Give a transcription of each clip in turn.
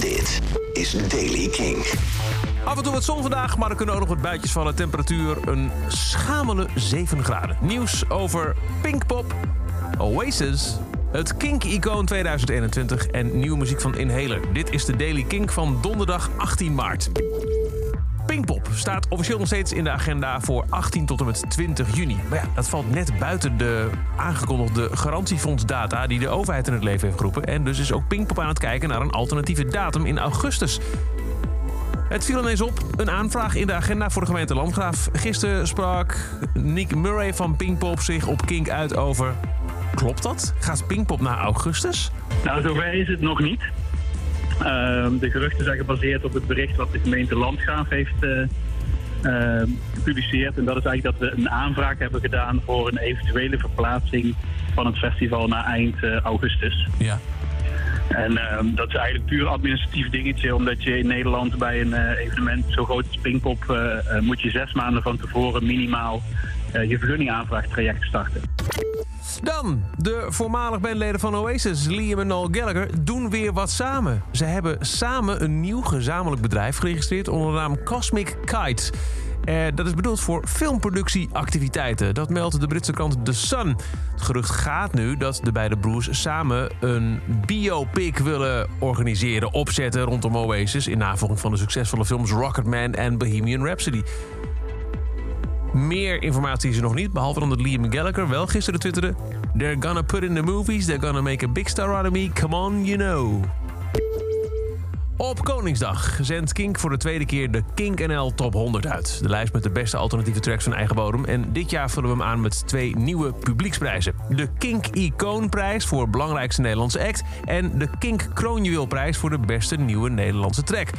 Dit is Daily King. Af en toe wat zon vandaag, maar er kunnen ook nog wat buitjes vallen. Temperatuur een schamele 7 graden. Nieuws over Pinkpop, Oasis, het Kink-icoon 2021 en nieuwe muziek van Inhaler. Dit is de Daily Kink van donderdag 18 maart. Pinkpop staat officieel nog steeds in de agenda voor 18 tot en met 20 juni. Maar ja, dat valt net buiten de aangekondigde garantiefondsdata die de overheid in het leven heeft geroepen. En dus is ook Pinkpop aan het kijken naar een alternatieve datum in augustus. Het viel ineens op, een aanvraag in de agenda voor de gemeente Landgraaf. Gisteren sprak Nick Murray van Pinkpop zich op Kink uit over... Klopt dat? Gaat Pinkpop naar augustus? Nou, zover is het nog niet. Ehm, de geruchten zijn gebaseerd op het bericht wat de gemeente Landgraaf heeft eh, ehm, gepubliceerd. En dat is eigenlijk dat we een aanvraag hebben gedaan voor een eventuele verplaatsing van het festival naar eind eh, augustus. Ja. En ehm, dat is eigenlijk puur administratief dingetje, omdat je in Nederland bij een eh, evenement zo groot als Pinkpop moet je zes maanden van tevoren minimaal je vergunningaanvraagtraject starten. Dan, de voormalig bandleden van Oasis, Liam en Noel Gallagher, doen weer wat samen. Ze hebben samen een nieuw gezamenlijk bedrijf geregistreerd onder de naam Cosmic Kite. Eh, dat is bedoeld voor filmproductieactiviteiten. Dat meldt de Britse krant The Sun. Het gerucht gaat nu dat de beide broers samen een biopic willen organiseren, opzetten rondom Oasis. In navolging van de succesvolle films Rocketman en Bohemian Rhapsody. Meer informatie is er nog niet, behalve dan dat Liam Gallagher wel gisteren twitterde... They're gonna put in the movies, they're gonna make a big star out of me, come on, you know. Op Koningsdag zendt Kink voor de tweede keer de Kink NL Top 100 uit. De lijst met de beste alternatieve tracks van eigen bodem. En dit jaar vullen we hem aan met twee nieuwe publieksprijzen. De Kink Icoonprijs voor belangrijkste Nederlandse act... en de Kink Kroonjuweelprijs voor de beste nieuwe Nederlandse track.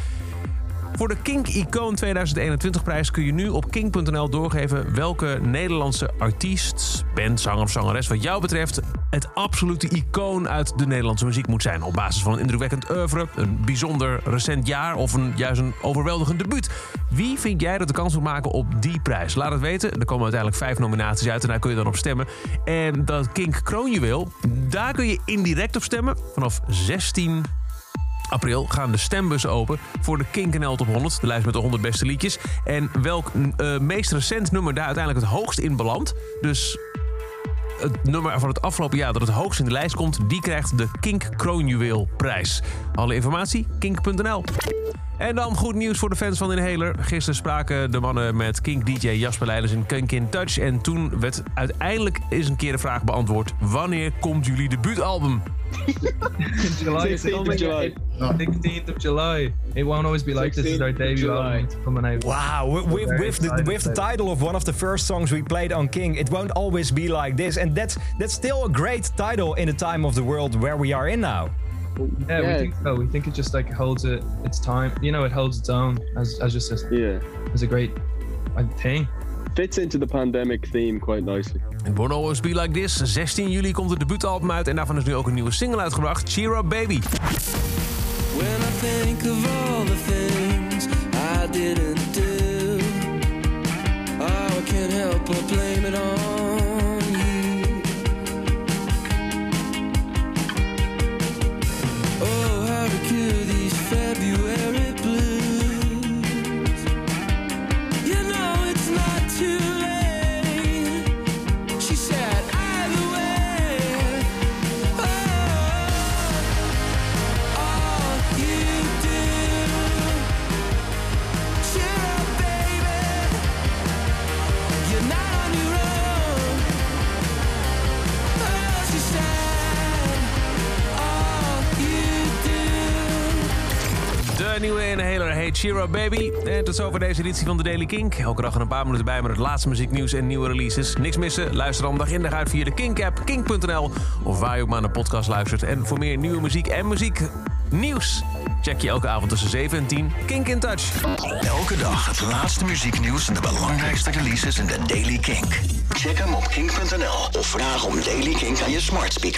Voor de Kink Icoon 2021 prijs kun je nu op kink.nl doorgeven welke Nederlandse artiest, band, zanger of zangeres wat jou betreft het absolute icoon uit de Nederlandse muziek moet zijn. Op basis van een indrukwekkend oeuvre, een bijzonder recent jaar of een, juist een overweldigend debuut. Wie vind jij dat de kans moet maken op die prijs? Laat het weten. Er komen uiteindelijk vijf nominaties uit en daar kun je dan op stemmen. En dat Kink Kroonjuweel, daar kun je indirect op stemmen vanaf 16 april gaan de stembussen open voor de Kink NL Top 100. De lijst met de 100 beste liedjes. En welk eh, meest recent nummer daar uiteindelijk het hoogst in belandt. Dus het nummer van het afgelopen jaar dat het hoogst in de lijst komt... die krijgt de Kink Kroonjuweel prijs. Alle informatie, kink.nl. En dan goed nieuws voor de fans van Inhaler. Gisteren spraken de mannen met Kink DJ Jasper Leiders in Kink in Touch. En toen werd uiteindelijk eens een keer de vraag beantwoord... wanneer komt jullie debuutalbum? July. 16th of July. 16th of July. It won't always be like this. 16th Is our debut album coming out. Wow, with, with, the with the title of one of the first songs we played on King, it won't always be like this, and that's that's still a great title in the time of the world where we are in now. Yeah, Yeah. we think so. We think it just like holds it its time. You know, it holds its own as, as just a, Yeah. as a great like, thing. Fits into the pandemic theme quite nicely. It won't always be like this. 16 juli komt het debuutalbum uit en daarvan is nu ook een nieuwe single uitgebracht. Cheer Up Baby. When I think of all De nieuwe Inhaler heet Up Baby. En tot zover deze editie van de Daily Kink. Elke dag een paar minuten bij met het laatste muzieknieuws en nieuwe releases. Niks missen? Luister dan dag in dag uit via de Kink-app, kink.nl... of waar je ook maar naar de podcast luistert. En voor meer nieuwe muziek en muzieknieuws... check je elke avond tussen 7 en 10 Kink in Touch. Elke dag het laatste muzieknieuws en de belangrijkste releases in de Daily Kink. Check hem op kink.nl of vraag om Daily Kink aan je smart speaker.